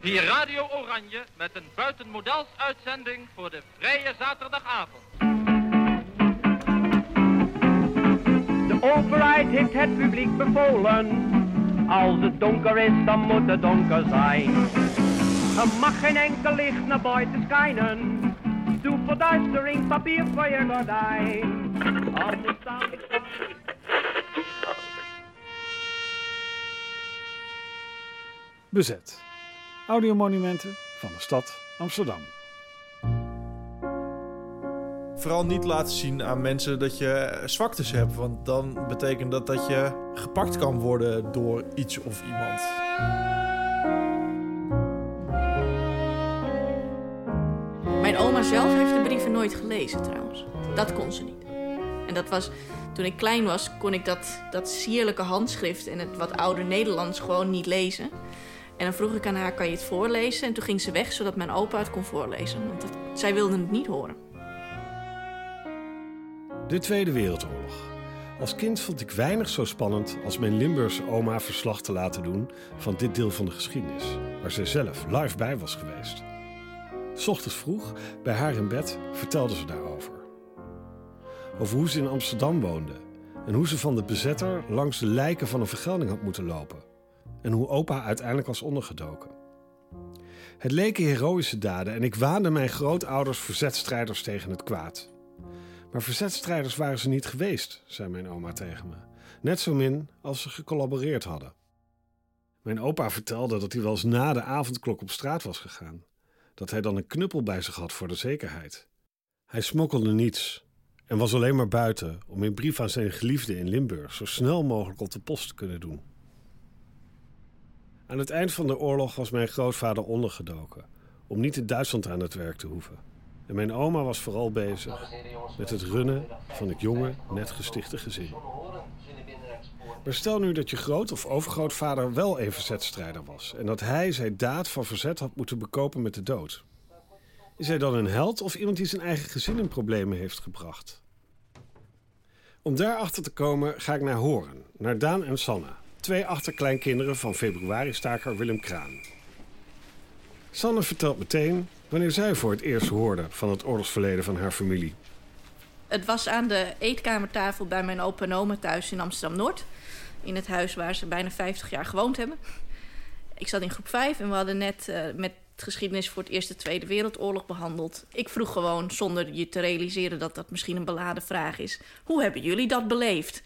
Hier Radio Oranje met een buitenmodels uitzending voor de vrije zaterdagavond. De overheid heeft het publiek bevolen. Als het donker is, dan moet het donker zijn. Er mag geen enkel licht naar buiten schijnen. Doe verduistering, papier voor je gordijn. Anders dan... Bezet. Audiomonumenten van de stad Amsterdam. Vooral niet laten zien aan mensen dat je zwaktes hebt. Want dan betekent dat dat je gepakt kan worden door iets of iemand. Mijn oma zelf heeft de brieven nooit gelezen trouwens. Dat kon ze niet. En dat was, toen ik klein was, kon ik dat, dat sierlijke handschrift en het wat ouder Nederlands gewoon niet lezen. En dan vroeg ik aan haar, kan je het voorlezen? En toen ging ze weg, zodat mijn opa het kon voorlezen. Want zij wilde het niet horen. De Tweede Wereldoorlog. Als kind vond ik weinig zo spannend als mijn Limburgse oma verslag te laten doen van dit deel van de geschiedenis, waar zij zelf live bij was geweest. S ochtends vroeg, bij haar in bed, vertelde ze daarover. Over hoe ze in Amsterdam woonde en hoe ze van de bezetter langs de lijken van een vergelding had moeten lopen. En hoe opa uiteindelijk was ondergedoken. Het leken heroïsche daden en ik waande mijn grootouders verzetstrijders tegen het kwaad. Maar verzetstrijders waren ze niet geweest, zei mijn oma tegen me. Net zo min als ze gecollaboreerd hadden. Mijn opa vertelde dat hij wel eens na de avondklok op straat was gegaan. Dat hij dan een knuppel bij zich had voor de zekerheid. Hij smokkelde niets en was alleen maar buiten om een brief aan zijn geliefde in Limburg zo snel mogelijk op de post te kunnen doen. Aan het eind van de oorlog was mijn grootvader ondergedoken om niet in Duitsland aan het werk te hoeven. En mijn oma was vooral bezig met het runnen van het jonge, net gestichte gezin. Maar stel nu dat je groot- of overgrootvader wel een verzetstrijder was en dat hij zijn daad van verzet had moeten bekopen met de dood. Is hij dan een held of iemand die zijn eigen gezin in problemen heeft gebracht? Om daarachter te komen ga ik naar Horen, naar Daan en Sanne, twee achterkleinkinderen van februari-staker Willem Kraan. Sanne vertelt meteen wanneer zij voor het eerst hoorde van het oorlogsverleden van haar familie. Het was aan de eetkamertafel bij mijn opa en oma thuis in Amsterdam-Noord. In het huis waar ze bijna 50 jaar gewoond hebben. Ik zat in groep 5 en we hadden net uh, met geschiedenis voor het Eerste Tweede Wereldoorlog behandeld. Ik vroeg gewoon, zonder je te realiseren dat dat misschien een beladen vraag is... hoe hebben jullie dat beleefd?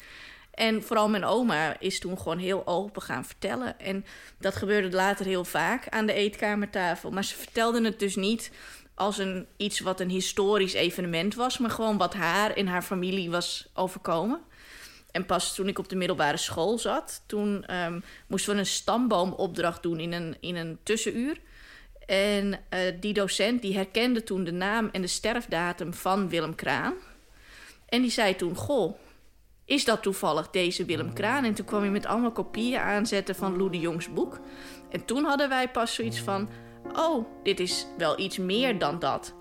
En vooral mijn oma is toen gewoon heel open gaan vertellen. En dat gebeurde later heel vaak aan de eetkamertafel. Maar ze vertelde het dus niet als een, iets wat een historisch evenement was... maar gewoon wat haar en haar familie was overkomen. En pas toen ik op de middelbare school zat... toen um, moesten we een stamboomopdracht doen in een, in een tussenuur... En uh, die docent die herkende toen de naam en de sterfdatum van Willem Kraan. En die zei toen: Goh, is dat toevallig deze Willem Kraan? En toen kwam hij met allemaal kopieën aanzetten van Lou de Jongs boek. En toen hadden wij pas zoiets van: Oh, dit is wel iets meer dan dat.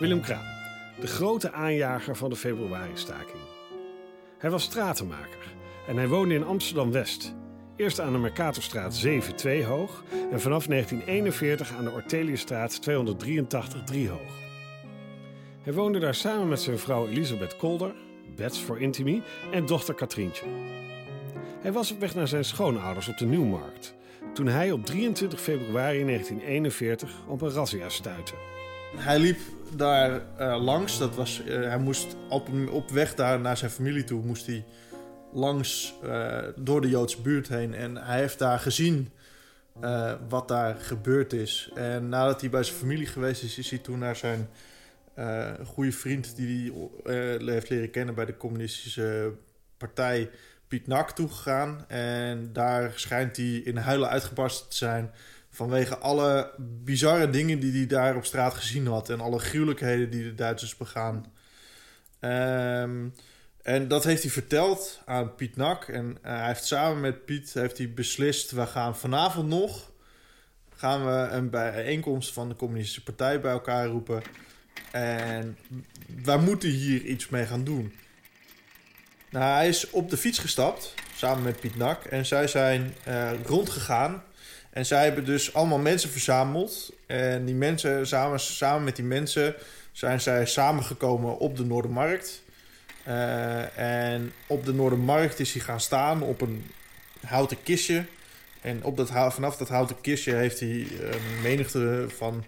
Willem Kraan, de grote aanjager van de februari-staking. Hij was stratenmaker en hij woonde in Amsterdam-West. Eerst aan de Mercatorstraat 7 hoog en vanaf 1941 aan de Orteliusstraat 283 3 hoog. Hij woonde daar samen met zijn vrouw Elisabeth Kolder, Bets voor Intimi, en dochter Katrientje. Hij was op weg naar zijn schoonouders op de Nieuwmarkt toen hij op 23 februari 1941 op een razzia stuitte. Hij liep daar uh, langs. Dat was, uh, hij moest op, op weg daar naar zijn familie toe, moest hij langs uh, door de Joodse buurt heen. En hij heeft daar gezien wat daar gebeurd is. En nadat hij bij zijn familie geweest is, is hij toen naar zijn goede vriend, die hij heeft leren kennen bij de communistische partij, Piet Nak, toegegaan. En daar schijnt hij in huilen uitgebarsten te zijn vanwege alle bizarre dingen die hij daar op straat gezien had. En alle gruwelijkheden die de Duitsers begaan. Um, en dat heeft hij verteld aan Piet Nak. En uh, hij heeft samen met Piet heeft hij beslist... we gaan vanavond nog... gaan we een bijeenkomst van de communistische partij bij elkaar roepen... En wij moeten hier iets mee gaan doen. Nou, hij is op de fiets gestapt, samen met Piet Nak. En zij zijn uh, rondgegaan. En zij hebben dus allemaal mensen verzameld. En die mensen, samen, samen met die mensen, zijn zij samengekomen op de Noordermarkt. Uh, en op de Noordermarkt is hij gaan staan op een houten kistje. En op dat, vanaf dat houten kistje heeft hij een menigte van,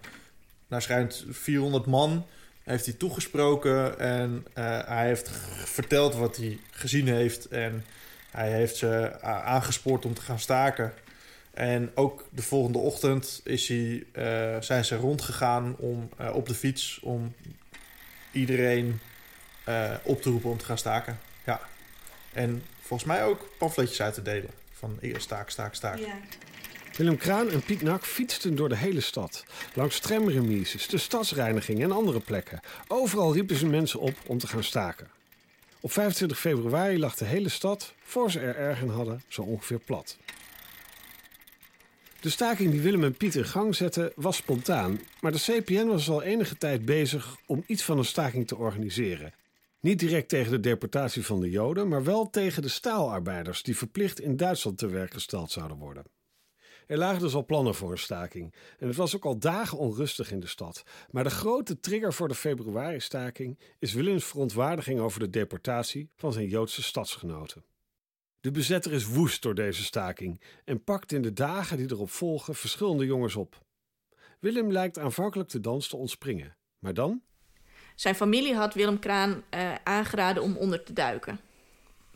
naar schijnt 400 man, heeft hij toegesproken. En uh, hij heeft verteld wat hij gezien heeft. En hij heeft ze aangespoord om te gaan staken. En ook de volgende ochtend is hij, uh, zijn ze rondgegaan om, op de fiets om iedereen uh, op te roepen om te gaan staken. Ja. En volgens mij ook pamfletjes uit te delen. Van staak, staak, staak. Ja. Willem Kraan en Piet Nak fietsten door de hele stad. Langs tramremises, de stadsreiniging en andere plekken. Overal riepen ze mensen op om te gaan staken. Op 25 februari lag de hele stad, voor ze er erg in hadden, zo ongeveer plat. De staking die Willem en Piet in gang zetten was spontaan, maar de CPN was al enige tijd bezig om iets van een staking te organiseren. Niet direct tegen de deportatie van de Joden, maar wel tegen de staalarbeiders die verplicht in Duitsland te werk gesteld zouden worden. Er lagen dus al plannen voor een staking en het was ook al dagen onrustig in de stad. Maar de grote trigger voor de februari-staking is Willems verontwaardiging over de deportatie van zijn Joodse stadsgenoten. De bezetter is woest door deze staking en pakt in de dagen die erop volgen verschillende jongens op. Willem lijkt aanvankelijk de dans te ontspringen, maar dan? Zijn familie had Willem Kraan uh, aangeraden om onder te duiken.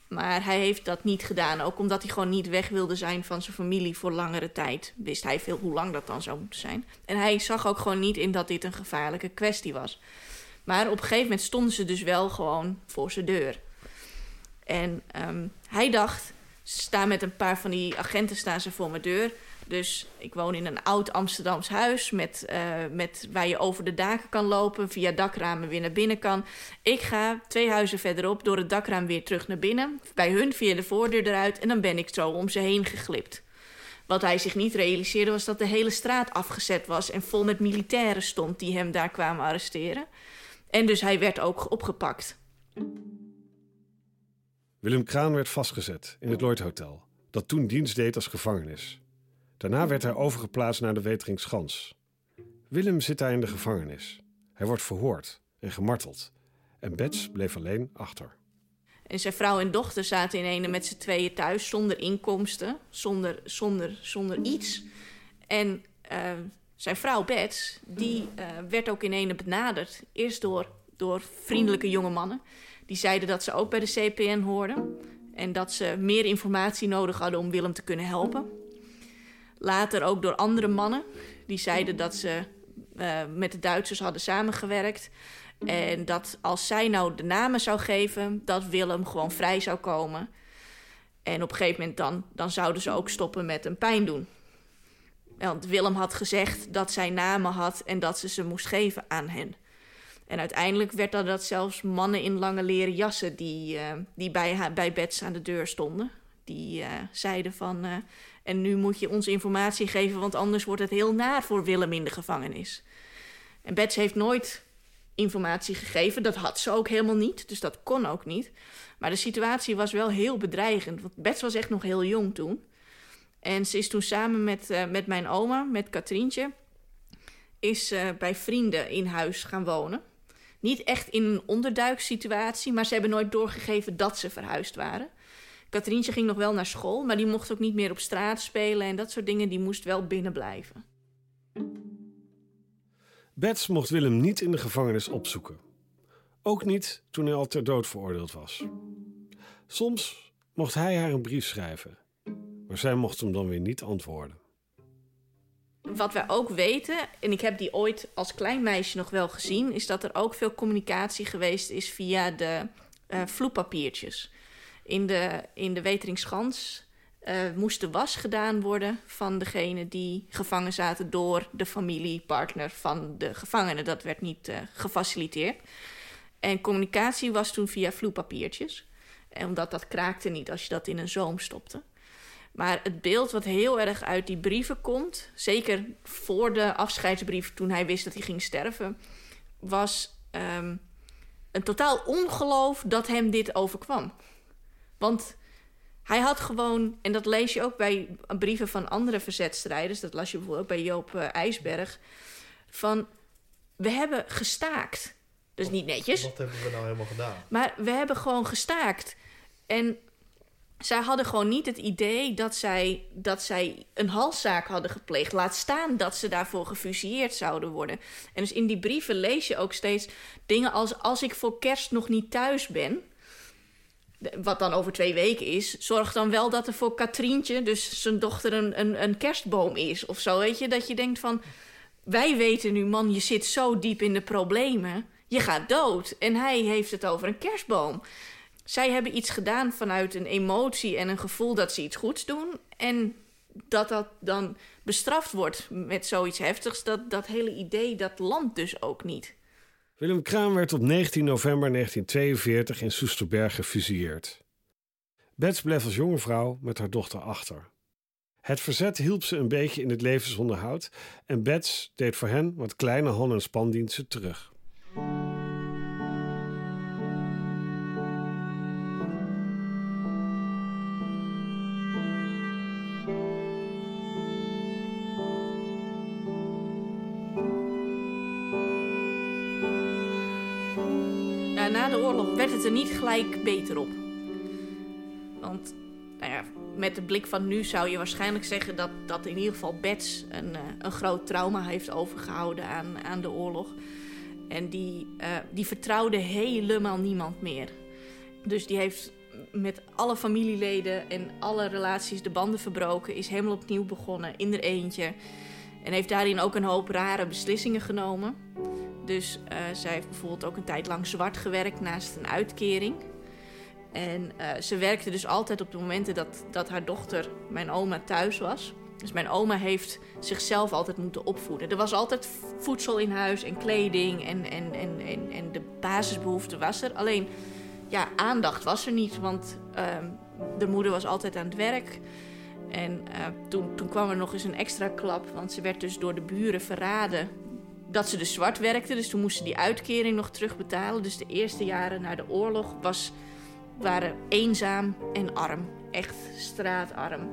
Maar hij heeft dat niet gedaan, ook omdat hij gewoon niet weg wilde zijn van zijn familie voor langere tijd. Wist hij veel hoe lang dat dan zou moeten zijn. En hij zag ook gewoon niet in dat dit een gevaarlijke kwestie was. Maar op een gegeven moment stonden ze dus wel gewoon voor zijn deur. En um, hij dacht, staan met een paar van die agenten staan ze voor mijn deur. Dus ik woon in een oud Amsterdams huis met, uh, met, waar je over de daken kan lopen, via dakramen weer naar binnen kan. Ik ga twee huizen verderop door het dakraam weer terug naar binnen. Bij hun via de voordeur eruit en dan ben ik zo om ze heen geglipt. Wat hij zich niet realiseerde was dat de hele straat afgezet was en vol met militairen stond die hem daar kwamen arresteren. En dus hij werd ook opgepakt. Willem Kraan werd vastgezet in het Lloyd Hotel, dat toen dienst deed als gevangenis. Daarna werd hij overgeplaatst naar de Weteringschans. Willem zit daar in de gevangenis. Hij wordt verhoord en gemarteld. En Bets bleef alleen achter. En zijn vrouw en dochter zaten in ene met z'n tweeën thuis, zonder inkomsten, zonder, zonder, zonder iets. En uh, zijn vrouw Bets, die uh, werd ook in ene benaderd. Eerst door, door vriendelijke jonge mannen. Die zeiden dat ze ook bij de CPN hoorden. En dat ze meer informatie nodig hadden om Willem te kunnen helpen. Later ook door andere mannen. Die zeiden dat ze uh, met de Duitsers hadden samengewerkt. En dat als zij nou de namen zou geven, dat Willem gewoon vrij zou komen. En op een gegeven moment dan, dan zouden ze ook stoppen met een pijn doen. Want Willem had gezegd dat zij namen had en dat ze ze moest geven aan hen. En uiteindelijk werd dat, dat zelfs mannen in lange leren jassen die, uh, die bij, bij Bets aan de deur stonden. Die uh, zeiden van, en nu moet je ons informatie geven, want anders wordt het heel naar voor Willem in de gevangenis. En Bets heeft nooit informatie gegeven, dat had ze ook helemaal niet, dus dat kon ook niet. Maar de situatie was wel heel bedreigend, want Bets was echt nog heel jong toen. En ze is toen samen met, met mijn oma, met Katrientje, is bij vrienden in huis gaan wonen. Niet echt in een onderduiksituatie, maar ze hebben nooit doorgegeven dat ze verhuisd waren. Katrientje ging nog wel naar school, maar die mocht ook niet meer op straat spelen en dat soort dingen. Die moest wel binnen blijven. Bets mocht Willem niet in de gevangenis opzoeken. Ook niet toen hij al ter dood veroordeeld was. Soms mocht hij haar een brief schrijven, maar zij mocht hem dan weer niet antwoorden. Wat wij ook weten, en ik heb die ooit als klein meisje nog wel gezien, is dat er ook veel communicatie geweest is via de uh, vloeppapiertjes. In de, in de Weteringschans uh, moest de was gedaan worden van degene die gevangen zaten door de familiepartner van de gevangenen. Dat werd niet uh, gefaciliteerd. En communicatie was toen via vloeppapiertjes. En omdat dat kraakte niet als je dat in een zoom stopte. Maar het beeld wat heel erg uit die brieven komt, zeker voor de afscheidsbrief toen hij wist dat hij ging sterven, was ehm, een totaal ongeloof dat hem dit overkwam. Want hij had gewoon, en dat lees je ook bij brieven van andere verzetstrijders, dat las je bijvoorbeeld ook bij Joop uh, IJsberg, van we hebben gestaakt. Dus niet netjes. Wat hebben we nou helemaal gedaan? Maar we hebben gewoon gestaakt. En zij hadden gewoon niet het idee dat zij, dat zij een halszaak hadden gepleegd. Laat staan dat ze daarvoor gefusilleerd zouden worden. En dus in die brieven lees je ook steeds dingen als... als ik voor kerst nog niet thuis ben... wat dan over twee weken is... zorg dan wel dat er voor Katrientje, dus zijn dochter, een, een, een kerstboom is. Of zo, weet je? Dat je denkt van... wij weten nu, man, je zit zo diep in de problemen... je gaat dood. En hij heeft het over een kerstboom zij hebben iets gedaan vanuit een emotie en een gevoel dat ze iets goeds doen. En dat dat dan bestraft wordt met zoiets heftigs, dat, dat hele idee, dat landt dus ook niet. Willem Kraan werd op 19 november 1942 in Soesterberg gefusilleerd. Bets bleef als jonge vrouw met haar dochter achter. Het verzet hielp ze een beetje in het levensonderhoud en Bets deed voor hen wat kleine han- en spandiensten terug. Het er niet gelijk beter op. Want nou ja, met de blik van nu zou je waarschijnlijk zeggen dat, dat in ieder geval Bets een, uh, een groot trauma heeft overgehouden aan, aan de oorlog. En die, uh, die vertrouwde helemaal niemand meer. Dus die heeft met alle familieleden en alle relaties de banden verbroken. Is helemaal opnieuw begonnen in er eentje. En heeft daarin ook een hoop rare beslissingen genomen. Dus uh, zij heeft bijvoorbeeld ook een tijd lang zwart gewerkt naast een uitkering. En uh, ze werkte dus altijd op de momenten dat, dat haar dochter, mijn oma, thuis was. Dus mijn oma heeft zichzelf altijd moeten opvoeden. Er was altijd voedsel in huis en kleding en, en, en, en, en de basisbehoefte was er. Alleen, ja, aandacht was er niet, want uh, de moeder was altijd aan het werk. En uh, toen, toen kwam er nog eens een extra klap, want ze werd dus door de buren verraden dat ze dus zwart werkte. Dus toen moest ze die uitkering nog terugbetalen. Dus de eerste jaren na de oorlog was, waren eenzaam en arm. Echt straatarm.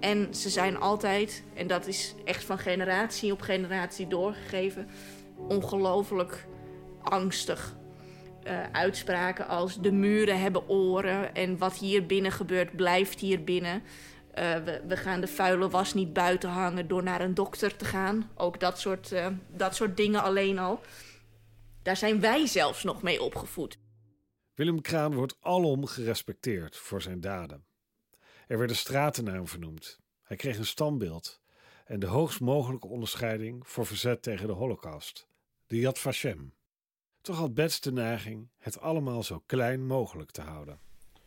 En ze zijn altijd, en dat is echt van generatie op generatie doorgegeven, ongelooflijk angstig. Uh, uitspraken als de muren hebben oren en wat hier binnen gebeurt blijft hier binnen. Uh, we, gaan de vuile was niet buiten hangen door naar een dokter te gaan. Ook dat soort, uh, dat soort dingen alleen al. Daar zijn wij zelfs nog mee opgevoed. Willem Kraan wordt alom gerespecteerd voor zijn daden. Er werden straten naar vernoemd. Hij kreeg een standbeeld en de hoogst mogelijke onderscheiding voor verzet tegen de Holocaust, de Yad Vashem. Toch had Bets de neiging het allemaal zo klein mogelijk te houden.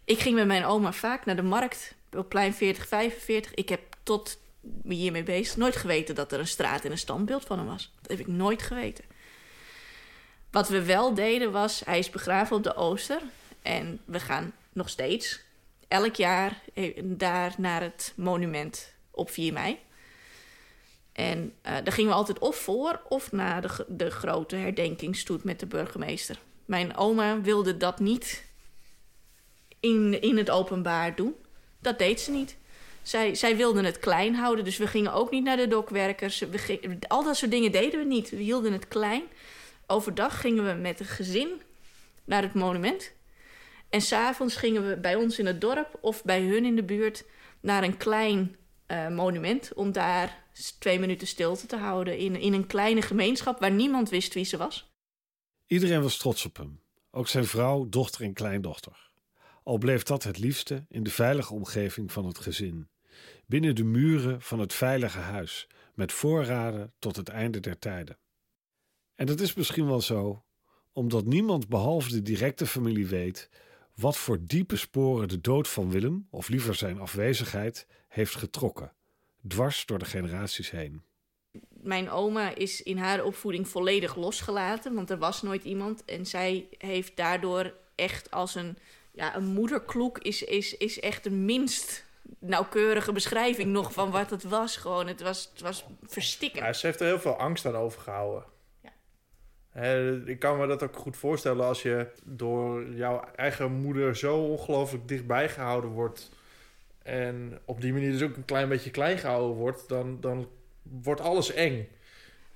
Ik ging met mijn oma vaak naar de markt op plein 40, 45. Ik heb tot me hiermee bezig nooit geweten dat er een straat en een standbeeld van hem was. Dat heb ik nooit geweten. Wat we wel deden was, hij is begraven op de Ooster. En we gaan nog steeds elk jaar daar naar het monument op 4 mei. En uh, daar gingen we altijd of voor of na de, de grote herdenkingstoet met de burgemeester. Mijn oma wilde dat niet in, in het openbaar doen. Dat deed ze niet. Zij, zij wilden het klein houden, dus we gingen ook niet naar de dokwerkers. Al dat soort dingen deden we niet. We hielden het klein. Overdag gingen we met een gezin naar het monument. En s'avonds gingen we bij ons in het dorp of bij hun in de buurt naar een klein uh, monument. Om daar twee minuten stilte te houden in, in een kleine gemeenschap waar niemand wist wie ze was. Iedereen was trots op hem. Ook zijn vrouw, dochter en kleindochter. Al bleef dat het liefste in de veilige omgeving van het gezin. Binnen de muren van het veilige huis, met voorraden tot het einde der tijden. En dat is misschien wel zo, omdat niemand behalve de directe familie weet wat voor diepe sporen de dood van Willem, of liever zijn afwezigheid, heeft getrokken, dwars door de generaties heen. Mijn oma is in haar opvoeding volledig losgelaten, want er was nooit iemand. En zij heeft daardoor echt als een, ja, een moederkloek, is, is, is echt de minst nauwkeurige beschrijving nog van wat het was. Gewoon, het was, het was verstikken. Ja, ze heeft er heel veel angst aan overgehouden. Ja. Ik kan me dat ook goed voorstellen als je door jouw eigen moeder zo ongelooflijk dichtbij gehouden wordt. En op die manier dus ook een klein beetje klein gehouden wordt, dan, dan wordt alles eng.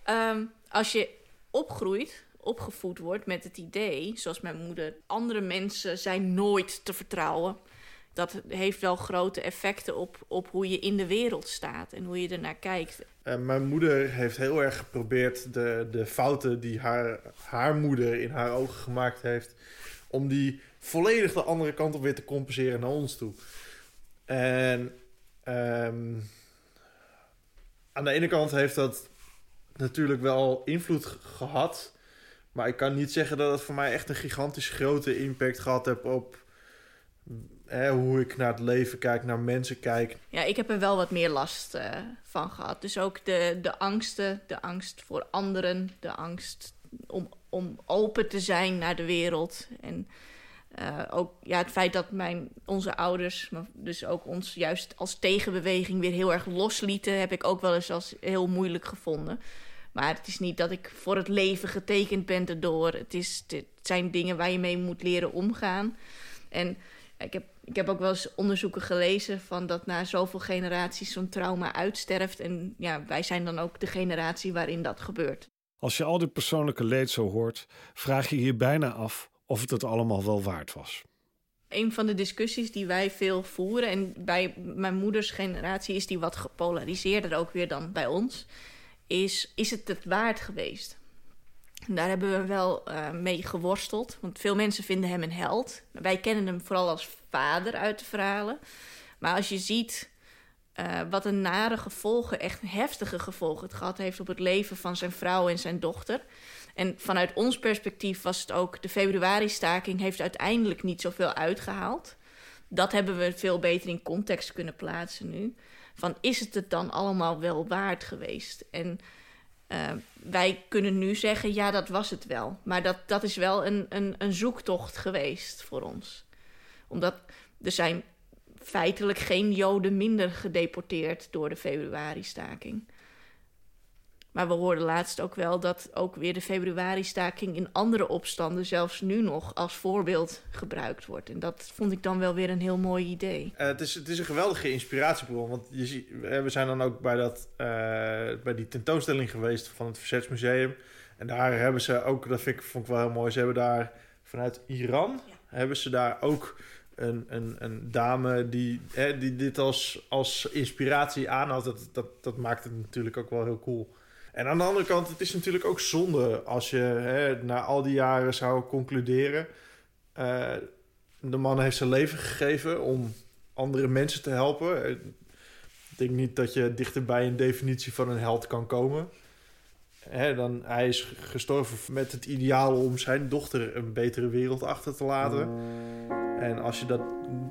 Ehm, als je opgroeit, opgevoed wordt met het idee, zoals mijn moeder, andere mensen zijn nooit te vertrouwen. Dat heeft wel grote effecten op, op hoe je in de wereld staat en hoe je ernaar kijkt. Uh, mijn moeder heeft heel erg geprobeerd de, de fouten die haar, haar moeder in haar ogen gemaakt heeft, om die volledig de andere kant op weer te compenseren naar ons toe. En um, aan de ene kant heeft dat natuurlijk wel invloed gehad. Maar ik kan niet zeggen dat het voor mij echt een gigantisch grote impact gehad heeft op hoe ik naar het leven kijk, naar mensen kijk. Ja, ik heb er wel wat meer last uh, van gehad. Dus ook de, de angsten, de angst voor anderen, de angst om, om open te zijn naar de wereld. En uh, ook ja, het feit dat mijn, onze ouders, maar dus ook ons juist als tegenbeweging weer heel erg loslieten, heb ik ook wel eens als heel moeilijk gevonden. Maar het is niet dat ik voor het leven getekend ben erdoor. Het, is, het zijn dingen waar je mee moet leren omgaan. En ik heb, ik heb ook wel eens onderzoeken gelezen van dat na zoveel generaties zo'n trauma uitsterft. En ja, wij zijn dan ook de generatie waarin dat gebeurt. Als je al dit persoonlijke leed zo hoort, vraag je je bijna af of het het allemaal wel waard was. Een van de discussies die wij veel voeren, en bij mijn moeders generatie is die wat gepolariseerder ook weer dan bij ons, is: is het het waard geweest? Daar hebben we wel uh, mee geworsteld, want veel mensen vinden hem een held. Wij kennen hem vooral als vader uit de verhalen. Maar als je ziet uh, wat een nare gevolgen, echt heftige gevolgen het gehad heeft op het leven van zijn vrouw en zijn dochter. En vanuit ons perspectief was het ook, de februari-staking heeft uiteindelijk niet zoveel uitgehaald. Dat hebben we veel beter in context kunnen plaatsen nu. Van is het het dan allemaal wel waard geweest? En uh, wij kunnen nu zeggen, ja, dat was het wel. Maar dat, dat is wel een, een, een zoektocht geweest voor ons. Omdat er zijn feitelijk geen Joden minder gedeporteerd door de februari-staking. Maar we hoorden laatst ook wel dat ook weer de februari-staking in andere opstanden zelfs nu nog als voorbeeld gebruikt wordt. En dat vond ik dan wel weer een heel mooi idee. Uh, het, is, het is een geweldige inspiratiebron. Want je ziet, we zijn dan ook bij, dat, uh, bij die tentoonstelling geweest van het Verzetsmuseum. En daar hebben ze ook, dat vind ik, vond ik wel heel mooi, ze hebben daar vanuit Iran, ja. hebben ze daar ook een, een, een dame die, hè, die dit als, als inspiratie aanhoudt. Dat, dat, dat maakt het natuurlijk ook wel heel cool. En aan de andere kant, het is natuurlijk ook zonde als je hè, na al die jaren zou concluderen. Uh, de man heeft zijn leven gegeven om andere mensen te helpen. Ik denk niet dat je dichterbij een definitie van een held kan komen. Hè, dan, hij is gestorven met het ideaal om zijn dochter een betere wereld achter te laten. En als je dat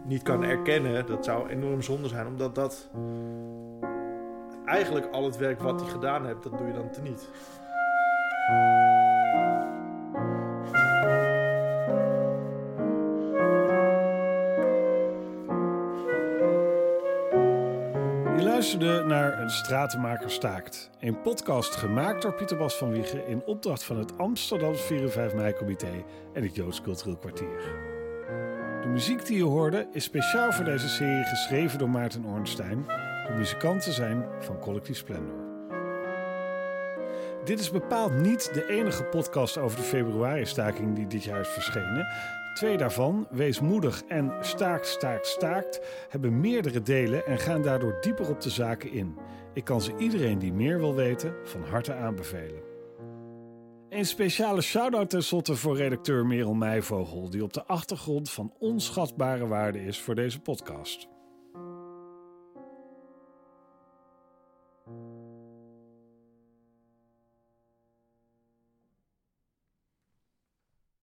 niet kan erkennen, dat zou enorm zonde zijn, omdat dat eigenlijk al het werk wat hij gedaan heeft, dat doe je dan teniet. Je luisterde naar Een Stratenmaker Staakt. Een podcast gemaakt door Pieter Bas van Wiegen in opdracht van het Amsterdamse 4 en 5 mei-comité en het Joods Cultureel Kwartier. De muziek die je hoorde is speciaal voor deze serie geschreven door Maarten Ornstein de muzikanten zijn van Collectief Splendor. Dit is bepaald niet de enige podcast over de februari-staking die dit jaar is verschenen. Twee daarvan, Wees moedig en Staakt, Staakt, Staakt, hebben meerdere delen en gaan daardoor dieper op de zaken in. Ik kan ze iedereen die meer wil weten van harte aanbevelen. Een speciale shout-out tenslotte voor redacteur Merel Meijvogel, die op de achtergrond van onschatbare waarde is voor deze podcast.